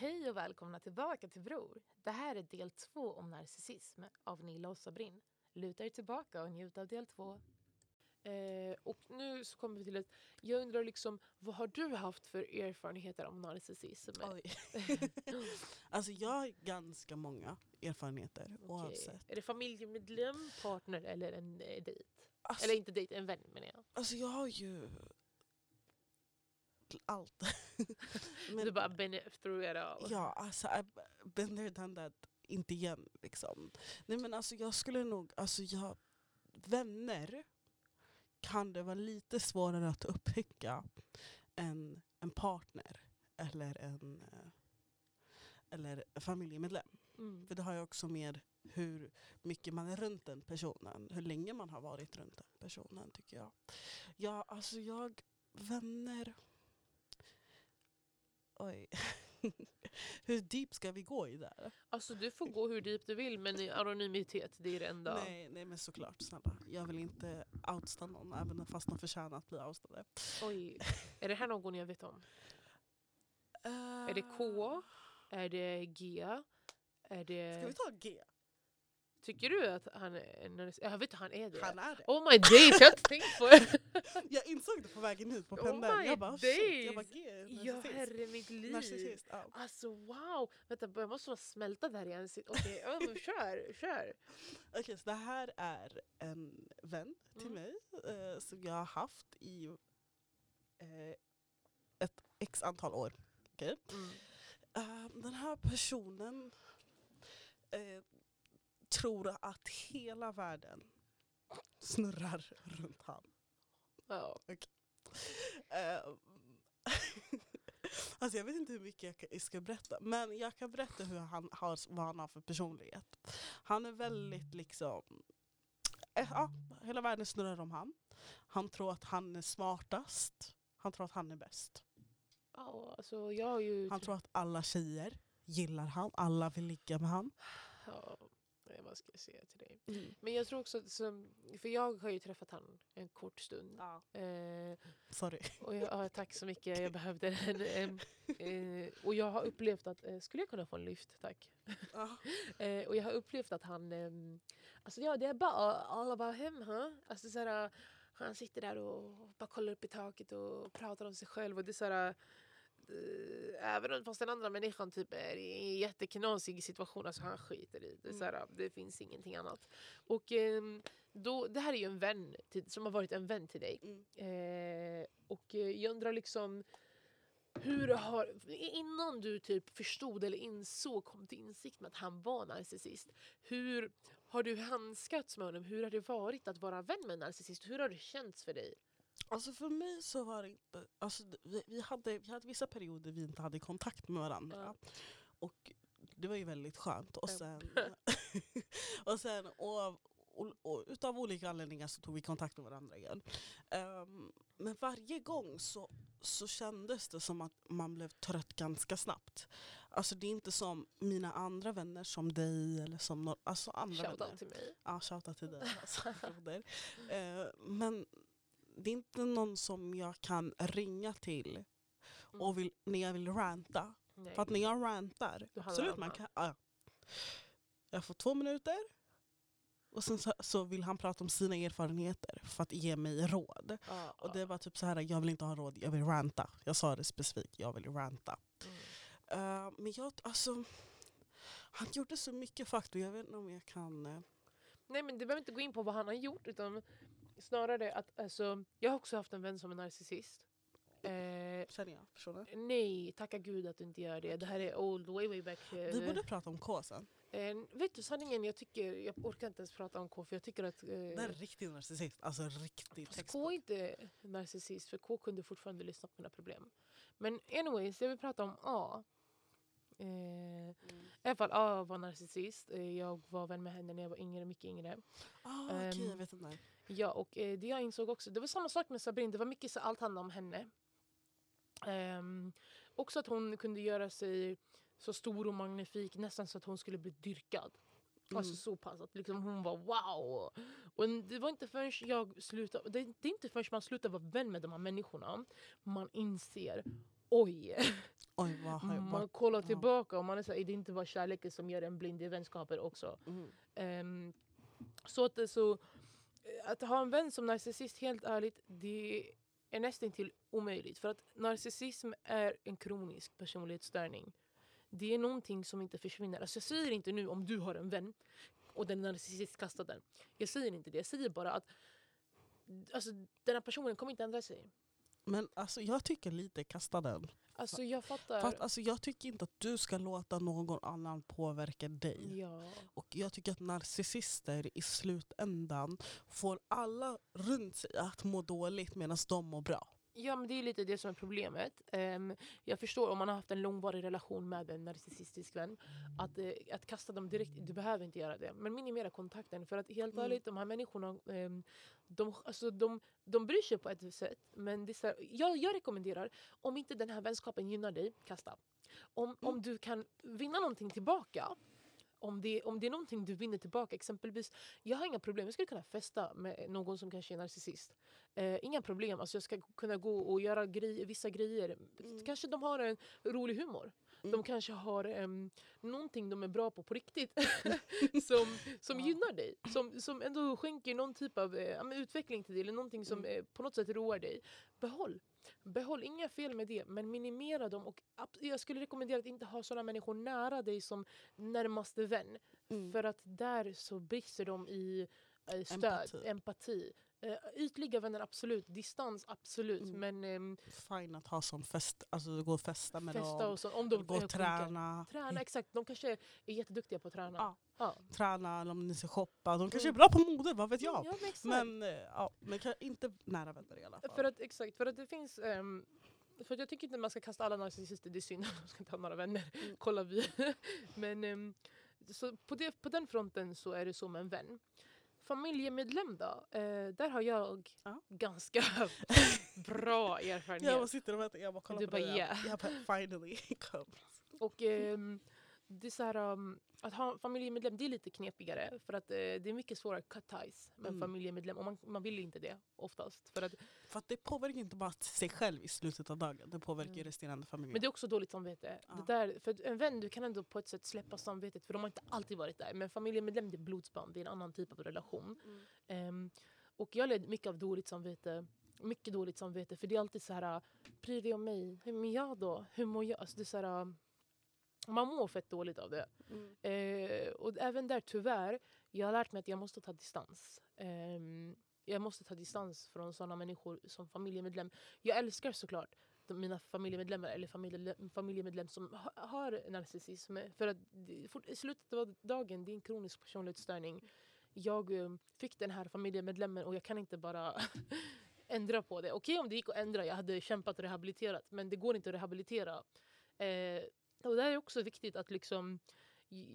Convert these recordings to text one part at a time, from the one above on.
Hej och välkomna tillbaka till Bror. Det här är del två om narcissism av Nilla och Sabrin. Luta er tillbaka och njut av del två. Eh, och nu så kommer vi till att jag undrar liksom, vad har du haft för erfarenheter om narcissism? Oj. alltså jag har ganska många erfarenheter Okej. oavsett. Är det familjemedlem, partner eller en eh, dejt? Alltså, Eller inte dejt, en vän menar jag. alltså jag har ju allt. Men- du bara been through it all. Ja, alltså I've been there, done that. Inte igen liksom. Nej men alltså jag skulle nog, alltså jag, vänner kan det vara lite svårare att upptäcka än en partner eller en eh, eller familjemedlem. Mm. För det har ju också med hur mycket man är runt den personen, hur länge man har varit runt den personen tycker jag. Ja, alltså jag, vänner... Oj. hur deep ska vi gå i det här? Alltså du får gå hur deep du vill men anonymitet, det är det enda. Nej, nej men såklart snälla. Jag vill inte outsta någon även fast de förtjänar att bli outstade. Oj, är det här någon jag vet om? Är det K? Är det G? Är det... Ska vi ta G? Tycker du att han är en Jag vet att han är det. Han är det. Oh my days, jag har inte tänkt på det! Jag insåg det på vägen hit på Oh pendeln. my jag bara shit, jag bara days. G är Ja herre mitt liv! Narcissist, ja. Alltså wow! Vänta, jag måste bara smälta där igen. Okej, ja, men kör, kör! Okej, så det här är en vän till Mm. mig eh, som jag har haft i eh, ett x antal år. Okej? Mm. Eh, den här personen eh, tror att hela världen snurrar runt han. Ja. Eh, alltså jag vet inte hur mycket jag ka- jag ska berätta, men jag kan berätta hur han har, vad han har för personlighet. Han är väldigt liksom, eh, ja, hela världen snurrar om han. Han tror att han är smartast. Han tror att han är bäst. ja, alltså jag ju... Han tror att alla tjejer gillar han, alla vill ligga med han. Ja, nej, vad ska jag säga till dig? Men jag tror också att, som, för jag har ju träffat han en kort stund. Ja. Eh, Sorry. och jag, ja, tack så mycket, jag behövde en. en eh, och jag har upplevt att, eh, skulle jag kunna få en lyft tack? Ja. Eh, och jag har upplevt att han, ehm, alltså ja det är bara all about him. Huh? Alltså, såhär, han sitter där och bara kollar upp i taket och pratar om sig själv. Och det är såhär, eh, även om fast den andra människan typ är i en jätteknasig situation, alltså han skiter i det. Mm. Såhär, det finns ingenting annat. Och ehm, då, det här är ju en vän till, som har varit en vän till dig. Mm. Eh, och eh, jag undrar liksom hur har, innan du typ förstod eller insåg, kom till insikt med att han var narcissist. Hur har du handskats med honom? Hur har det varit att vara vän med en narcissist? Hur har det känts för dig? Alltså för mig så var det inte... Alltså vi, vi, hade, vi hade vissa perioder vi inte hade kontakt med varandra. Och det var ju väldigt skönt. Och sen, och sen och, och, och, utav olika anledningar så tog vi kontakt med varandra igen. Ehm, men varje gång så, så kändes det som att man blev trött ganska snabbt. Alltså det är inte som mina andra vänner, som dig eller som no, alltså andra vänner. Shoutout till mig. Ja, shoutout till dig. Alltså. Eh, men det är inte någon som jag kan ringa till Mm. och vill, när jag vill ranta. Nej. För att när jag rantar, absolut man kan, ja. Jag får två minuter och sen så, så vill han prata om sina erfarenheter för att ge mig råd. Ja, Och det var typ så här, jag vill inte ha råd, jag vill ranta. Jag sa det specifikt, jag vill ranta. mm. Eh, men jag, alltså, han gjorde så mycket faktor, jag vet inte om jag kan... eh, Nej men du behöver inte gå in på vad han har gjort utan snarare att alltså, jag har också haft en vän som är narcissist. Eh, känner jag personen. nej, tacka gud att du inte gör det. Det här är old, way way back. eh, Vi borde prata om K sen. Eh, vet du sanningen, jag tycker, jag orkar inte ens prata om K för jag tycker att... Eh, Det är en riktig narcissist. Alltså riktigt. K är inte narcissist för K kunde fortfarande lyssna på mina problem. Men anyways, jag vill prata om A. Eh, I alla fall A var narcissist. Eh, jag var vän med henne när jag var yngre, mycket yngre. Ah, okej, Ehm, jag vet inte. Ja, och eh, det jag insåg också, det var samma sak med Sabrin, det var mycket så allt handlade om henne. Ehm, också att hon kunde göra sig så stor och magnifik, nästan så att hon skulle bli dyrkad. Alltså Mm. så pass att liksom hon var wow. Och det var inte förrän jag slutade, det, det är inte förrän man slutar vara vän med de här människorna man inser oj. Oj, Man kollar tillbaka och man är så här, är det inte bara kärleken som gör en blind i vänskaper också? Mm. Ehm, så att, det- så att ha en vän som narcissist, helt ärligt, det är nästan till omöjligt. För att narcissism är en kronisk personlighetsstörning. Det är någonting som inte försvinner. Alltså jag säger inte nu om du har en vän och den är narcissist, kasta den. Jag säger inte det. Jag säger bara att alltså, den här personen kommer inte ändra sig. Men alltså, jag tycker lite kasta den. Alltså jag fattar. För att, alltså, jag tycker inte att du ska låta någon annan påverka dig. Ja. Och jag tycker att narcissister i slutändan får alla runt sig att må dåligt medan de mår bra. Ja men det är lite det som är problemet. Ehm, jag förstår om man har haft en långvarig relation med en narcissistisk vän. Att, eh, att kasta dem direkt, du behöver inte göra det. Men minimera kontakten. För att helt Mm. ärligt, de här människorna ehm, de, alltså, de, de bryr sig på ett sätt. Men det är jag, jag rekommenderar, om inte den här vänskapen gynnar dig, kasta. Om, om du kan vinna någonting tillbaka om det, om det är någonting du vinner tillbaka, exempelvis, jag har inga problem, jag skulle kunna festa med någon som kanske är narcissist. Eh, inga problem, alltså jag ska kunna gå och göra grej, vissa grejer. Mm. Kanske de har en rolig humor. De Mm. kanske har um, någonting de är bra på på riktigt som, som Ja. gynnar dig. Som, som ändå skänker någon typ av eh, utveckling till dig eller någonting som Mm. eh, på något sätt roar dig. Behåll. Behåll, inga fel med det, men minimera dem. Och jag skulle rekommendera att inte ha sådana människor nära dig som närmaste vän. Mm. För att där så brister de i stöd, Empati. empati. Eh, ytliga vänner absolut, distans absolut. Mm. Men ehm, Fine att ha som fest, alltså gå och festa med festa dem. och så. Om de gå eh, och funkar. träna. Träna, exakt. De kanske är jätteduktiga på att träna. Ja. Ja. Träna eller om ni ska shoppa. De kanske Mm. är bra på mode, vad vet jag. Ja, men. Men, eh, ja, men inte nära vänner i alla fall. För att, exakt, för att det finns... ehm, för jag tycker inte man ska kasta alla narcissister, det är synd. De ska inte ha några vänner. Mm. Kolla vi. Men ehm, så på, det, på den fronten så är det så med en vän. Familjemedlem då? Eh, där har jag Ja. ganska bra erfarenhet. jag bara sitter och väntar, jag bara kollar Du på bara, dig. yeah. Jag bara finally come. Och ehm, det är så här, um, att ha familjemedlem det är lite knepigare. För att eh, det är mycket svårare att cut ties med Mm. familjemedlem. Och man, man vill inte det oftast. För att, För att det påverkar inte bara sig själv i slutet av dagen, det påverkar Mm. resterande familjen. men det är också dåligt samvete. Ja. Det där, för en vän du kan ändå på ett sätt släppa samvetet för de har inte alltid varit där. Men familjemedlem det är blodsband, det är en annan typ av relation. Mm. Ehm, och jag led mycket av dåligt samvete. Mycket dåligt samvete. För det är alltid så här, bryr dig om mig? Hur mår jag då? Hur mår jag? Alltså det är så här, man mår fett dåligt av det. Mm. Eh, och även där tyvärr, jag har lärt mig att jag måste ta distans. Ehm, jag måste ta distans från sådana människor som familjemedlem. Jag älskar såklart de, mina familjemedlemmar eller familje, familjemedlem som ha, har narcissism. För att fort- i slutet av dagen, det är en kronisk personlighetsstörning. Jag eh, fick den här familjemedlemmen och jag kan inte bara ändra på det. Okej om det gick att ändra, jag hade kämpat och rehabiliterat. Men det går inte att rehabilitera. Eh, och det är också viktigt att liksom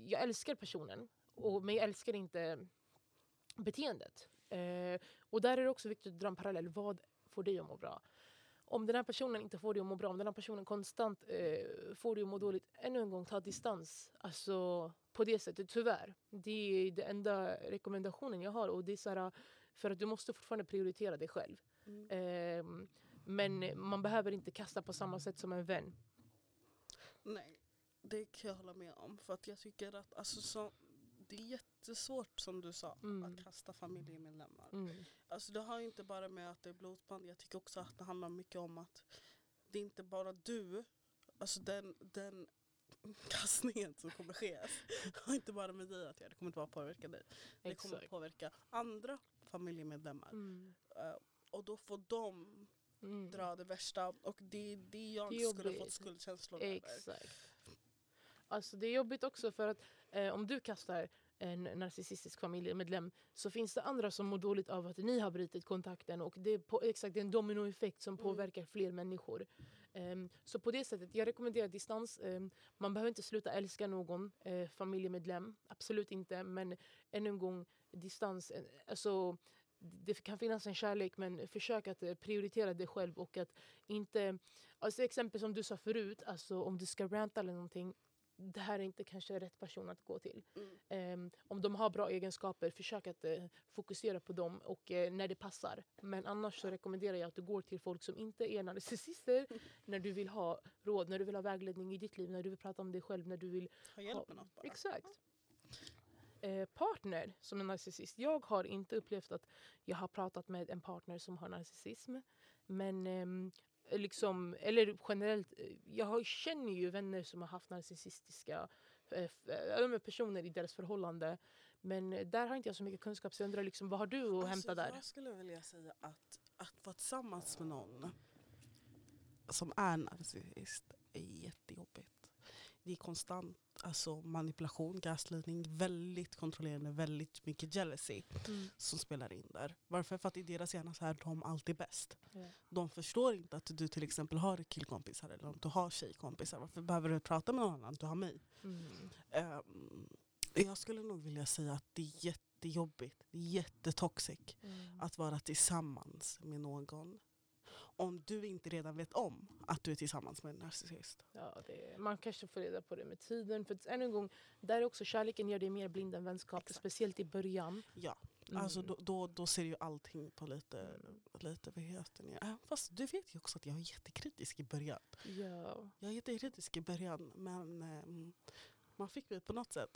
jag älskar personen, och, men jag älskar inte beteendet. Eh, och där är det också viktigt att dra en parallell. Vad får dig att må bra? Om den här personen inte får dig att må bra, om den här personen konstant eh, får dig att må dåligt, ännu en gång ta distans. Alltså på det sättet, tyvärr. Det är den enda rekommendationen jag har. Och det är så här, för att du måste fortfarande prioritera dig själv. Mm. Eh, men man behöver inte kasta på samma sätt som en vän. Nej, det kan jag hålla med om. För att jag tycker att alltså, så, det är jättesvårt som du sa Mm. att kasta familjemedlemmar. Mm. Alltså, det har inte bara med att det är blodsband. Jag tycker också att det handlar mycket om att det är inte bara du, alltså den, den kastningen som kommer ske har inte bara med dig att göra. Det kommer inte bara påverka dig. Det kommer påverka andra familjemedlemmar. Mm. Eh, och då får de Mm. dra det värsta. Och det är det jag Det skulle fått skuldkänslor över. Exakt. Alltså det är jobbigt också för att eh, om du kastar en narcissistisk familjemedlem så finns det andra som mår dåligt av att ni har brutit kontakten och det är på, exakt det är en dominoeffekt som Mm. påverkar fler människor. Ehm, så på det sättet, jag rekommenderar distans. Ehm, man behöver inte sluta älska någon eh, familjemedlem, absolut inte. Men ännu en gång, distans. eh, Alltså, det kan finnas en kärlek men försök att eh, prioritera dig själv och att inte... Alltså exempel som du sa förut, alltså om du ska ranta eller någonting det här är inte kanske rätt person att gå till. Mm. Ehm, om de har bra egenskaper, försök att eh, fokusera på dem och eh, när det passar. Men annars så rekommenderar jag att du går till folk som inte är narcissister när du vill ha råd, när du vill ha vägledning i ditt liv, när du vill prata om dig själv, när du vill Ha hjälp med något bara. Exakt. Eh, partner som är narcissist. Jag har inte upplevt att jag har pratat med en partner som har narcissism. Men ehm, liksom, eller generellt, eh, jag har, känner ju vänner som har haft narcissistiska eh, eh, personer i deras förhållande. Men eh, där har inte jag så mycket kunskap så jag undrar liksom, vad har du att hämta Alltså, där? Jag skulle vilja säga att, att vara tillsammans med någon som är narcissist är jättejobbigt. Det är konstant alltså, manipulation, gaslightning, väldigt kontrollerande, väldigt mycket jealousy Mm. som spelar in där. Varför? För att i deras hjärna så är de alltid bäst. Ja. De förstår inte att du till exempel har killkompisar eller om du har tjejkompisar. Varför behöver du prata med någon annan? Du har mig. Mm. Ehm, jag skulle nog vilja säga att det är jättejobbigt, det är jättetoxic Mm. att vara tillsammans med någon. Om du inte redan vet om att du är tillsammans med en narcissist. Ja, det, man kanske får reda på det med tiden. För att, än en gång, där är också kärleken gör dig mer blind än vänskap. Exakt. Speciellt i början. Ja, Mm. alltså då, då, då ser ju allting på lite, Mm. lite vad heter det? Fast du vet ju också att jag är jättekritisk i början. Ja. Jag är jättekritisk i början men ehm, man fick mig på något sätt.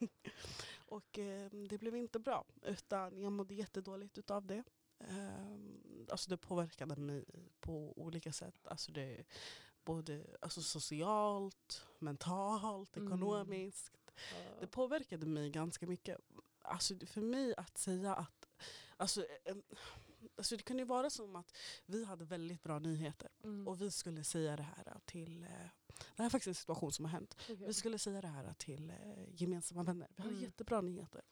och ehm, det blev inte bra. Utan jag mådde jättedåligt utav det. Um, alltså det påverkade mig på olika sätt. Alltså det, både alltså socialt, mentalt, Mm. ekonomiskt. Ja. Det påverkade mig ganska mycket. Alltså för mig att säga att... Alltså, em, alltså det kunde ju vara som att vi hade väldigt bra nyheter. Mm. Och vi skulle säga det här till... eh, Det här är faktiskt en situation som har hänt. Okej. Vi skulle säga det här till eh, gemensamma vänner. Vi hade Mm. jättebra nyheter.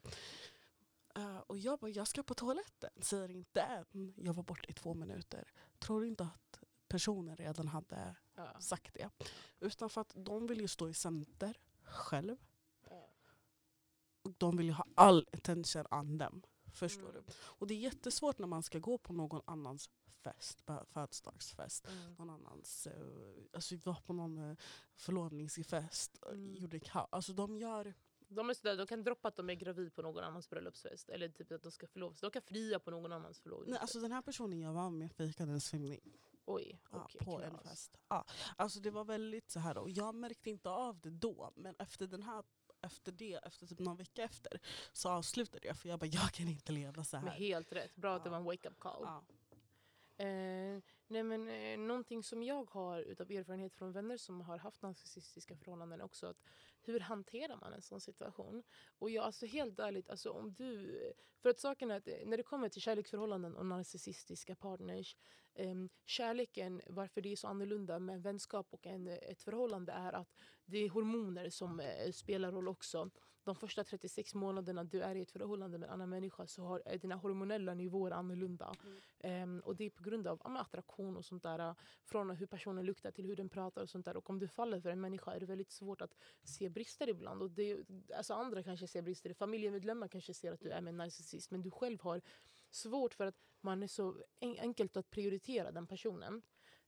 Och jag bara, jag ska på toaletten. Säger inte än. Jag var borta i två minuter. Tror du inte att personen redan hade Ja. sagt det? Utan för att de vill ju stå i center själv. Ja. Och de vill ju ha all attention on them. Förstår Mm. du? Och det är jättesvårt när man ska gå på någon annans fest, födelsedagsfest. Mm. Någon annans, eh, alltså vi var på någon eh, förlovningsfest, eh, Mm. gjorde ka- Alltså de gör, De, är sådär, de kan droppa att de är gravid på någon annans bröllopsfest. Eller typ att de ska förlovas. De kan fria på någon annans förlovning. nej, alltså den här personen jag var med fejkade en svimning Oj, ja, okej. på en fest. Ja, alltså det var väldigt så här och jag märkte inte av det då men efter den här efter det, efter typ någon vecka efter, så avslutade jag för jag bara jag kan inte leva så Men här. helt rätt. Bra att det Ja. var en wake-up call. Ja. Eh, nej men, eh, någonting som jag har utav erfarenhet från vänner som har haft narcissistiska förhållanden är också att hur hanterar man en sån situation? Och jag, alltså helt ärligt, alltså om du... För att saken är att eh, när det kommer till kärleksförhållanden och narcissistiska partners ehm, kärleken, varför det är så annorlunda med vänskap och en, ett förhållande är att det är hormoner som eh, spelar roll också. De första 36 månaderna du är i ett förhållande med en annan människa så har, är dina hormonella nivåer annorlunda. Mm. Ehm, och det är på grund av men attraktion och sånt där. äh, Från hur personen luktar till hur den pratar och sånt där. Och om du faller för en människa är det väldigt svårt att se brister ibland. Och det, alltså andra kanske ser brister. Familjemedlemmar kanske ser att du är med en narcissist. Men du själv har svårt för att man är så en, enkelt att prioritera den personen.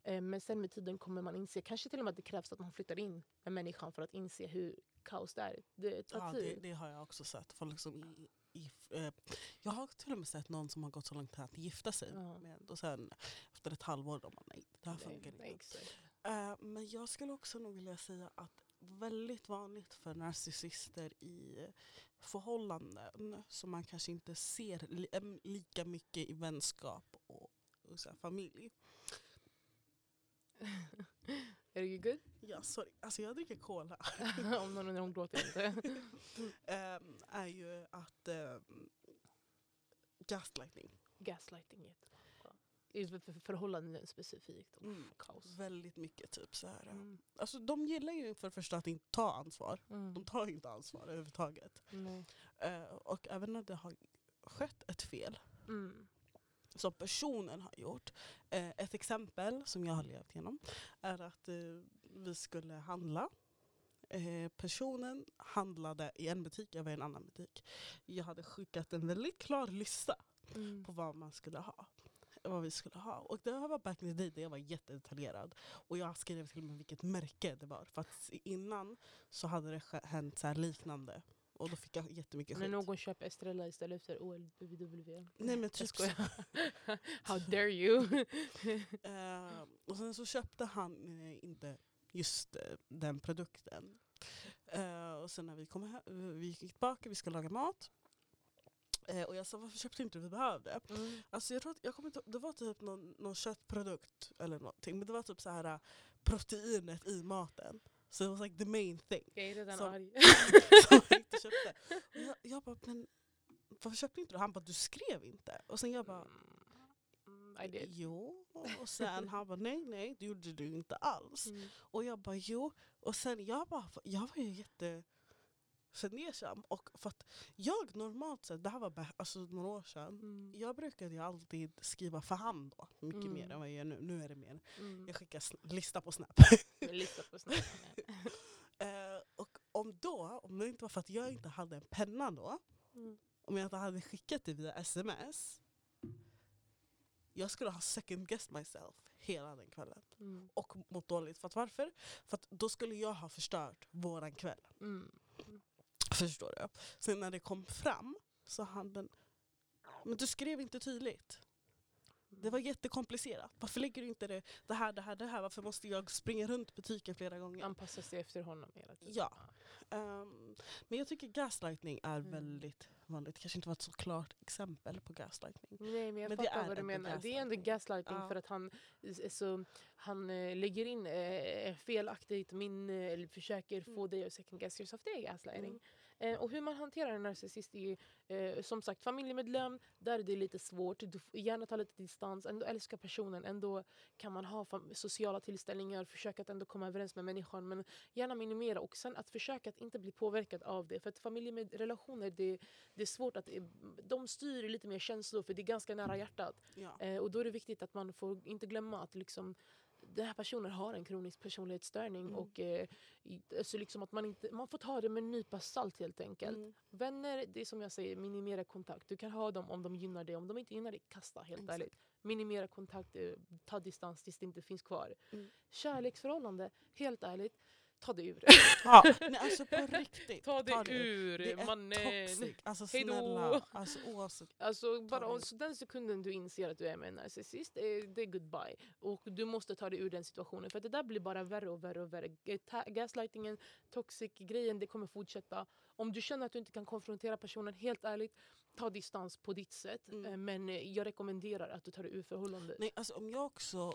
Ehm, men sen med tiden kommer man inse, kanske till och med att det krävs att man flyttar in med människan för att inse hur kaos det är. Det tar Ja, tid. det, det har jag också sett. Folk som i, i, eh, jag har till och med sett någon som har gått så långt att gifta sig. Ja. Med, och sen efter ett halvår, de bara nej, det här funkar nej, inte. exakt. Eh, men jag skulle också nog vilja säga att väldigt vanligt för narcissister i förhållanden som man kanske inte ser li, em, lika mycket i vänskap och, och här, familj. Är det good? Ja, sorry. Alltså jag dricker cola. om någon undrar, hon gråter inte. Ehm, är ju att um, gaslighting. Gaslighting är för- för- förhållanden specifikt. Oh, Mm. Kaos. Väldigt mycket typ så här. Mm. Alltså de gillar ju för det första att inte ta ansvar. Mm. De tar inte ansvar överhuvudtaget. Eh, och även när det har skett ett fel Mm. Som personen har gjort. Eh, ett exempel som jag har levt igenom är att eh, vi skulle handla. Eh, personen handlade i en butik, jag var i en annan butik. Jag hade skickat en väldigt klar lista Mm. på vad man skulle ha. vad vi skulle ha. Och det här var back in the day där jag var jättedetaljerad. Och jag skrev till och med vilket märke det var. För att innan så hade det hänt så liknande. Och då fick jag jättemycket När skit. någon köper Estrella istället för OLWW. Nej men typ så. How dare you? Eh, och sen så köpte han eh, inte just eh, den produkten. Eh, och sen när vi kom vi gick tillbaka, vi skulle laga mat. Eh, och jag sa varför köpte inte du vi behövde? Mm. Alltså jag tror att, jag kommer inte, det var typ någon, någon köttprodukt eller någonting. Men det var typ så här äh, proteinet i maten. Så det var like the main thing. Jag är redan arg. som jag inte köpte. Och jag, jag bara, men varför köpte inte du? Han bara, du skrev inte. Och sen jag bara, Mm, I did. jo. Och sen han bara, nej nej det gjorde du inte alls. Mm. Och jag bara, jo. Och sen jag bara, jag var ju jätte fundersam. Och för att jag normalt sett, det här var alltså några år sedan. Mm. Jag brukade ju alltid skriva för hand då, mycket Mm. mer än vad jag gör nu. Nu är det mer, Mm. jag skickar lista på Snap. Lista på snabbt. Eh, och om då, om det inte var för att jag inte hade en penna då, Mm. om jag inte hade skickat det via sms, jag skulle ha second guessed myself hela den kvällen. Mm. Och mått dåligt. För att varför? För att då skulle jag ha förstört våran kväll. Förstår du? Sen när det kom fram så han den, men du skrev inte tydligt. Det var jättekomplicerat. Varför lägger du inte det, det här, det här, det här? Varför måste jag springa runt butiken flera gånger? Anpassa sig efter honom hela tiden. Ja. Ehm, men jag tycker gaslightning är Mm. väldigt vanligt. kanske inte var ett så klart exempel på gaslightning. Nej men jag Men fattar vad du menar. Det är ändå gaslighting Ja. för att han, eh, så, han eh, lägger in eh, felaktigt minne eller försöker få Mm. dig att second guess yourself. Det är gaslighting. Mm. Eh, och hur man hanterar en narcissist är eh, som sagt familjemedlem, där är det lite svårt. Du får gärna ta lite distans, ändå älska personen. Ändå kan man ha sociala tillställningar, försöka att ändå komma överens med människan. Men gärna minimera och sen att försöka att inte bli påverkad av det. För att familjerelationer, det, det är svårt att... De styr lite mer känslor för det är ganska nära hjärtat. Ja. Eh, och då är det viktigt att man får inte glömma att liksom, den här personen har en kronisk personlighetsstörning. Mm. Och, eh, i- alltså liksom att man, inte, man får ta det med en nypa salt helt enkelt. Mm. Vänner, det är som jag säger, minimera kontakt. Du kan ha dem om de gynnar dig. Om de inte gynnar dig, kasta helt Exakt. ärligt. Minimera kontakt, eh, ta distans tills det inte finns kvar. Mm. Kärleksförhållande, helt ärligt, ta det ur. Ja, nej, alltså på riktigt. ta det ur. ur, Det är mannen. toxic. Alltså Hejdå. snälla. Alltså, oavsett. Alltså bara det om, ur. så den sekunden du inser att du är med en narcissist, eh, det är goodbye. Och du måste ta dig ur den situationen. För att det där blir bara värre och värre och värre. Ta- Gaslightingen, toxic-grejen, det kommer fortsätta. Om du känner att du inte kan konfrontera personen, helt ärligt, ta distans på ditt sätt. Mm. Eh, Men eh, jag rekommenderar att du tar dig ur förhållandet. Nej, alltså om jag också...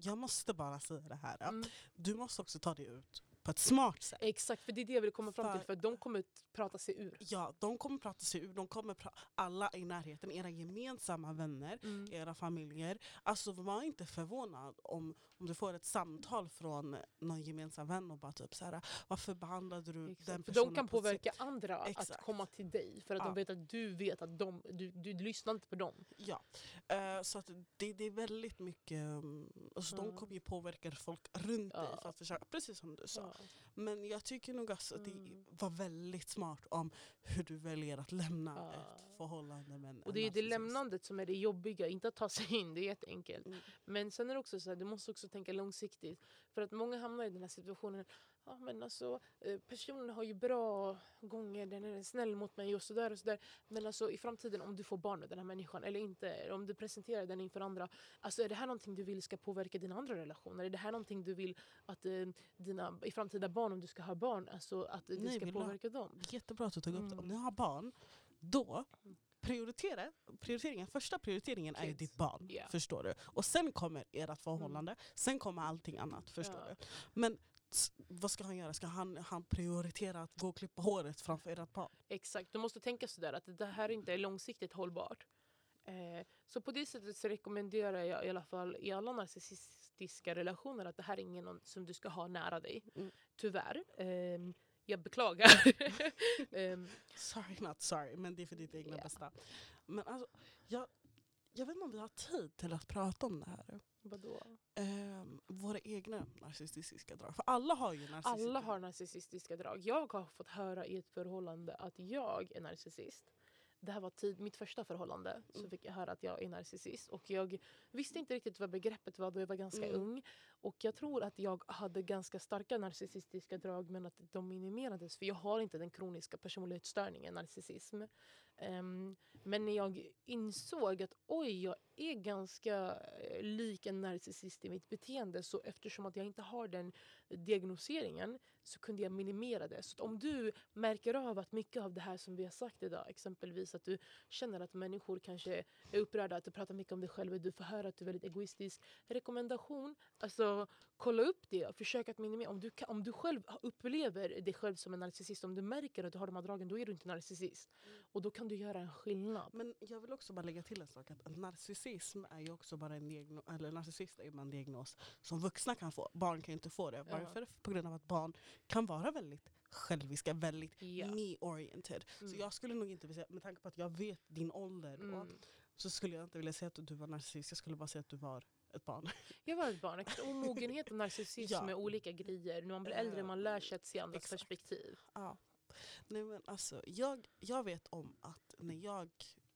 Jag måste bara säga det här. Mm. Du måste också ta det ut på ett smart sätt. Exakt, för det är det jag vill komma fram till. För- de kommer prata sig ur. Ja, de kommer prata sig ur. De kommer alla i närheten, era gemensamma vänner, Mm. era familjer. Alltså var inte förvånad om, om du får ett samtal från någon gemensam vän och bara typ så här, varför behandlade du Exakt. den För personen de kan på ett sätt-" påverka andra att Exakt. komma till dig. För att Ja. de vet att du vet att de, du, du lyssnar inte på dem. Ja, Eh, så att det, det är väldigt mycket, um, alltså Ja. de kommer ju påverka folk runt dig Ja. för att försöka, precis som du sa. Ja. Men jag tycker nog alltså att Mm. det var väldigt smart om hur du väljer att lämna ett förhållande med en Och det är det lämnandet som är det jobbiga, inte att ta sig in, det är jätteenkelt. Mm. Men sen är det också så här, du måste också tänka långsiktigt. För att många hamnar i den här situationen, ja men alltså eh, personen har ju bra gånger, den är snäll mot mig och sådär och sådär. Men alltså i framtiden om du får barn med den här människan eller inte, om du presenterar den inför andra. Alltså är det här någonting du vill ska påverka dina andra relationer? Är det här någonting du vill att eh, dina i framtida barn, om du ska ha barn, alltså att det Nej, ska påverka dem? Jättebra att du tog upp det. Mm. Om ni har barn, då Mm. Prioritera, prioriteringen, första prioriteringen är ju Kids. ditt barn. Ja. Förstår du? Och sen kommer ert förhållande, sen kommer allting annat. Förstår Ja. du? Men vad ska han göra? Ska han, han prioritera att gå och klippa håret framför ert barn? Exakt, du måste tänka sådär att det här inte är långsiktigt hållbart. Eh, så på det sättet så rekommenderar jag i alla fall i alla narcissistiska relationer att det här är ingen som du ska ha nära dig. Mm. Tyvärr. Ehm, jag beklagar. Ehm, Sorry not sorry, men det är för ditt egna Ja. bästa. Men alltså, jag, jag vet inte om vi har tid till att prata om det här. vadå? Ehm, våra egna narcissistiska drag. För alla har ju narcissistiska Alla drag. har narcissistiska drag. Jag har fått höra i ett förhållande att jag är narcissist. Det här var tid, mitt första förhållande. Så Mm. fick jag höra att jag är narcissist. Och jag visste inte riktigt vad begreppet var då jag var ganska Mm. ung. Och jag tror att jag hade ganska starka narcissistiska drag men att de minimerades. För jag har inte den kroniska personlighetsstörningen narcissism. Ehm, men när jag insåg att oj, jag är ganska eh, lik en narcissist i mitt beteende så eftersom att jag inte har den diagnoseringen så kunde jag minimera det. Så om du märker av att mycket av det här som vi har sagt idag, exempelvis att du känner att människor kanske är upprörda, att du pratar mycket om dig själv, du får höra att du är väldigt egoistisk. Rekommendation, alltså kolla upp det, försök att minimera. Om du, kan, om du själv upplever dig själv som en narcissist, om du märker att du har de här dragen, då är du inte narcissist. Och då kan du göra en skillnad. Men jag vill också bara lägga till en sak. Att narcissism är ju också bara en diagnos, eller narcissist är bara en diagnos som vuxna kan få. Barn kan ju inte få det. Varför? På grund av att barn kan vara väldigt själviska, väldigt Ja. me-oriented. Mm. Så jag skulle nog inte vilja säga, med tanke på att jag vet din ålder, då, Mm. så skulle jag inte vilja säga att du var narcissist. Jag skulle bara säga att du var ett barn. Jag var ett barn. Omogenhet och narcissism Ja. är olika grejer. När man blir äldre man lär sig att se andras exakt. perspektiv. Ja. Nej, men alltså, jag, jag vet om att när jag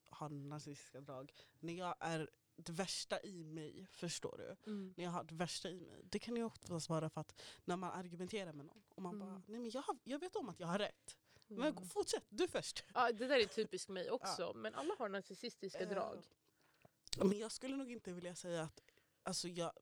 har narcissistiska drag, när jag är det värsta i mig, förstår du? Mm. När jag har det värsta i mig. Det kan ju oftast vara för att när man argumenterar med någon och man Mm. bara, nej men jag, har, jag vet om att jag har rätt. Men Mm. fortsätt, du först. Ja, det där är typiskt mig också. Men alla har narcissistiska Eh, drag. Men jag skulle nog inte vilja säga att alltså jag,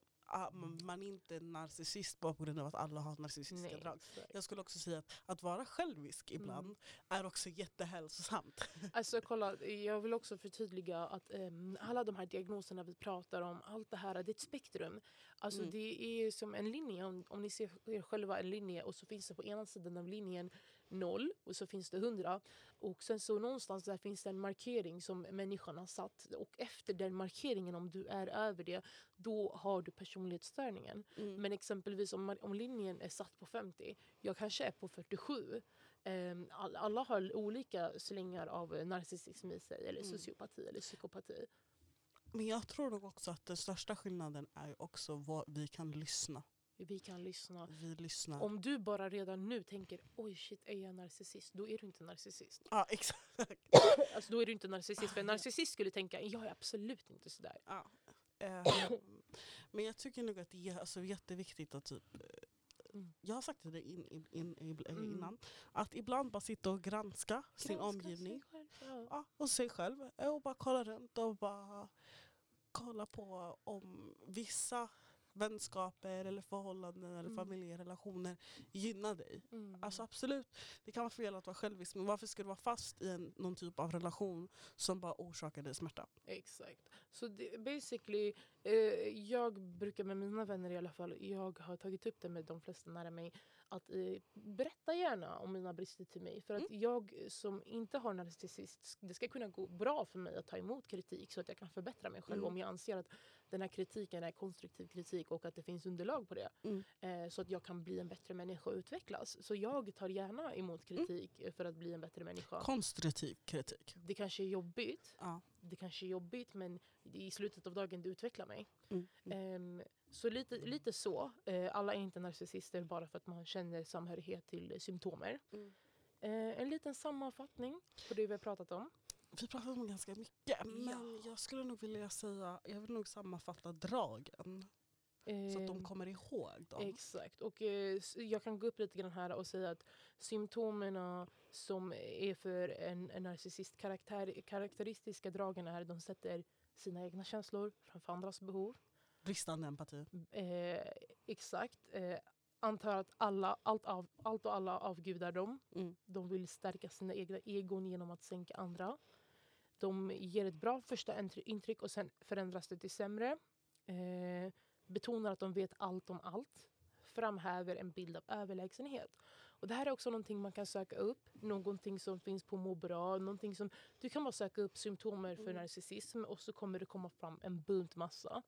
man man är inte narcissist bara på grund av att alla har narcissistiska Nej, drag. exakt. Jag skulle också säga att att vara självisk ibland Mm. är också jättehälsosamt. Alltså kolla, jag vill också förtydliga att ehm, alla de här diagnoserna vi pratar om, allt det här, det är ett spektrum. Alltså Mm. det är som en linje, om, om ni ser er själva en linje och så finns det på ena sidan av linjen noll och så finns det hundra. Och sen så någonstans där finns det en markering som människan har satt. Och efter den markeringen, om du är över det, då har du personlighetsstörningen. Mm. Men exempelvis om, om linjen är satt på 50, jag kanske är på 47. Ehm, all, alla har olika slängar av narcissism i sig, eller Mm. sociopati eller psykopati. Men jag tror nog också att den största skillnaden är också vad vi kan lyssna. Vi kan lyssna. Vi lyssnar. Om du bara redan nu tänker oj shit, är jag narcissist? Då är du inte narcissist. Ja, exakt. Alltså, då är du inte narcissist. För en narcissist skulle tänka jag är absolut inte sådär. Ja. Eh, men jag tycker nog att det är alltså, jätteviktigt att typ, eh, Mm. jag har sagt det in, in, in, Mm. innan, att ibland bara sitta och granska, sin Granska omgivning sig själv, Ja. ja, och sig själv och bara kolla runt och bara kolla på om vissa vänskaper eller förhållanden eller Mm. familjerelationer gynnar dig. Mm. Alltså absolut, det kan vara fel att vara självisk men varför ska du vara fast i en, någon typ av relation som bara orsakar dig smärta? Exakt. Så det, basically, eh, jag brukar med mina vänner i alla fall, jag har tagit upp det med de flesta nära mig, att eh, berätta gärna om mina brister till mig. För att jag som inte har narcissist, det ska kunna gå bra för mig att ta emot kritik så att jag kan förbättra mig själv Mm. om jag anser att den här kritiken är konstruktiv kritik och att det finns underlag på det. Mm. Eh, så att jag kan bli en bättre människa och utvecklas. Så jag tar gärna emot kritik eh, för att bli en bättre människa. Konstruktiv kritik. Det kanske är jobbigt, Ja. det kanske är jobbigt men i slutet av dagen det utvecklar mig. Mm. Så lite, lite så. Eh, alla är inte narcissister bara för att man känner samhörighet till symptomer. Mm. Eh, en liten sammanfattning på det vi har pratat om. Vi pratar om ganska mycket men jag skulle nog vilja säga, jag vill nog sammanfatta dragen så att de Ehm, kommer ihåg dem. Exakt. Och eh, jag kan gå upp lite grann här och säga att symptomen som är för en, en narcissist karaktär, karaktäristiska dragen är de sätter sina egna känslor framför andras behov. Bristande empati. Eh, exakt. Eh, antar att alla, allt, av, allt och alla avgudar dem. Mm. De vill stärka sina egna egon genom att sänka andra. De ger ett bra första intryck och sen förändras det till sämre. Eh, betonar att de vet allt om allt. Framhäver en bild av överlägsenhet. Och det här är också någonting man kan söka upp. Någonting som finns på må bra. Någonting som, du kan bara söka upp symptomer för Mm. narcissism och så kommer det komma fram en bunt massa.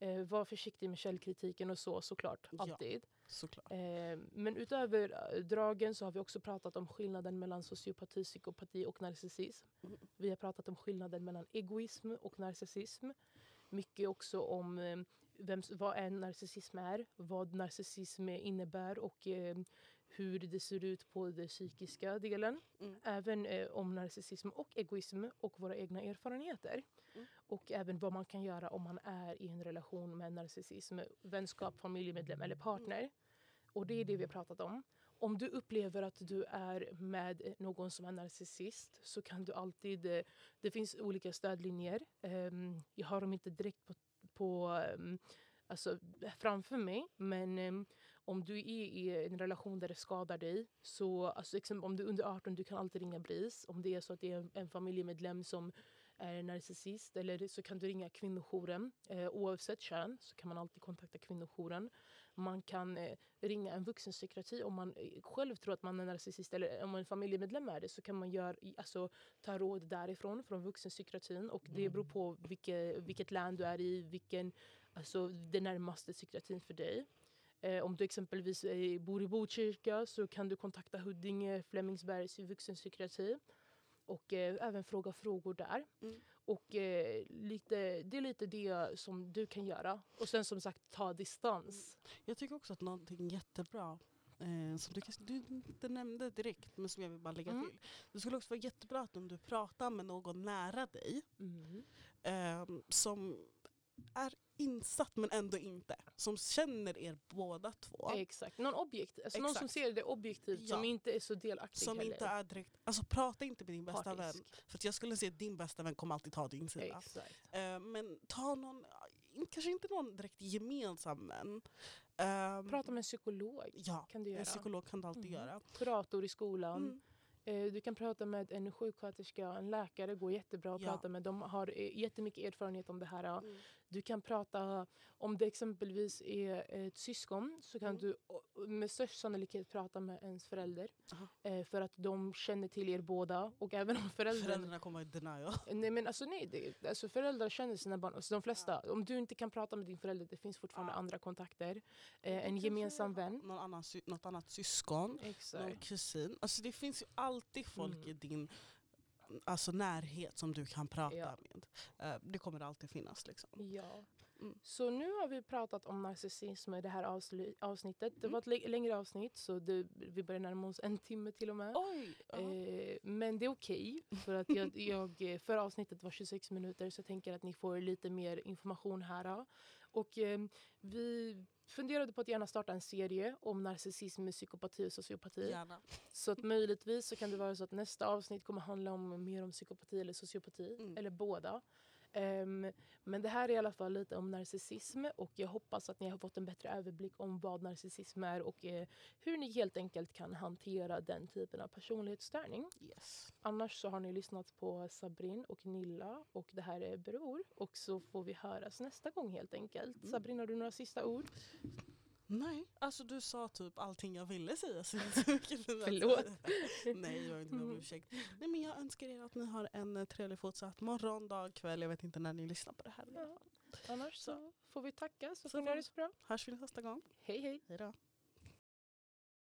Eh, var försiktig med källkritiken och så såklart. Ja. Alltid. Såklart. Eh, men utöver eh, dragen så har vi också pratat om skillnaden mellan sociopati, psykopati och narcissism. Mm. Vi har pratat om skillnaden mellan egoism och narcissism. Mycket också om eh, vem, vad en narcissism är, vad narcissism innebär och eh, hur det ser ut på den psykiska delen. Mm. Även eh, om narcissism och egoism och våra egna erfarenheter. Mm. Och även vad man kan göra om man är i en relation med narcissism, vänskap, familjemedlem eller partner. Och det är det vi har pratat om. Om du upplever att du är med någon som är narcissist så kan du alltid... eh, Det finns olika stödlinjer. Ehm, Jag har dem inte direkt på, på ehm, alltså, framför mig. Men ehm, om du är i en relation där det skadar dig, så alltså, exempel, om du är under 18 du kan alltid ringa BRIS. Om det är så att det är en, familjemedlem som är narcissist eller så kan du ringa kvinnojouren. Eh, oavsett kön så kan man alltid kontakta kvinnojouren. Man kan eh, ringa en vuxenpsykiatri om man eh, själv tror att man är narcissist eller om en familjemedlem är det så kan man gör, alltså, ta råd därifrån, från vuxenpsykiatrin. Och det beror på vilket, vilket land du är i, vilken, alltså den närmaste psykiatrin för dig. Eh, om du exempelvis eh, bor i Botkyrka så kan du kontakta Huddinge, Flemingsbergs vuxenpsykiatri och eh, även fråga frågor där. Mm. Och eh, lite, det är lite det som du kan göra. Och sen som sagt ta distans. Jag tycker också att någonting jättebra eh, som du, kanske- du inte nämnde direkt men som jag vill bara lägga Mm. till. Det skulle också vara jättebra att om du pratar med någon nära dig Mm. eh, som är insatt men ändå inte. Som känner er båda två. Exakt. Någon objekt, alltså någon som ser det objektivt, som Ja. inte är så delaktig Som heller. inte är direkt, alltså prata inte med din bästa vän. Partisk. För att jag skulle säga att din bästa vän kommer alltid ta din sida. Eh, men ta någon, kanske inte någon direkt gemensam vän. Ehm, Prata med en psykolog. Ja, kan du göra. en psykolog kan du alltid Mhm. göra. Kurator i skolan. Mm. Eh, Du kan prata med en sjuksköterska, en läkare går jättebra att Ja. prata med. De har eh, jättemycket erfarenhet om det här. Mm. Du kan prata, om det exempelvis är ett syskon så kan Mm. du med störst sannolikhet prata med ens förälder. Eh, för att de känner till er båda. Och även om föräldern... Föräldrarna kommer i denial. Nej men alltså nej, det, alltså föräldrar känner sina barn. Alltså de flesta. Om du inte kan prata med din förälder, det finns fortfarande Ja. andra kontakter. Eh, en gemensam vän. Någon annan, något annat syskon, någon Exakt. kusin. Alltså det finns ju alltid folk Mm. i din alltså närhet som du kan prata Ja. med. Eh, det kommer alltid finnas. Liksom. Ja. Mm. Så nu har vi pratat om narcissism i det här avsnittet. Det Mm. var ett lä- längre avsnitt så det, vi börjar närma oss en timme till och med. Oj! Eh, men det är okej, för att jag, jag, förra avsnittet var 26 minuter så jag tänker att ni får lite mer information här. Och eh, vi funderade på att gärna starta en serie om narcissism, psykopati och sociopati. Gärna. Så att möjligtvis så kan det vara så att nästa avsnitt kommer handla om mer om psykopati eller sociopati, Mm. eller båda. Ehm, men det här är i alla fall lite om narcissism och jag hoppas att ni har fått en bättre överblick om vad narcissism är och eh, hur ni helt enkelt kan hantera den typen av personlighetsstörning. Yes. Annars så har ni lyssnat på Sabrin och Nilla och det här är Bror och så får vi höras nästa gång helt enkelt. Mm. Sabrin, har du några sista ord? Nej, alltså du sa typ allting jag ville säga. Så så Förlåt. Nej, jag vill inte be om ursäkt. Nej, men jag önskar er att ni har en eh, trevlig fortsatt morgon, dag, kväll. Jag vet inte när ni lyssnar på det här. Ja. Annars så får vi tacka så Så får ni ha det så bra. Hörs vi nästa gång. Hej hej! Hej då.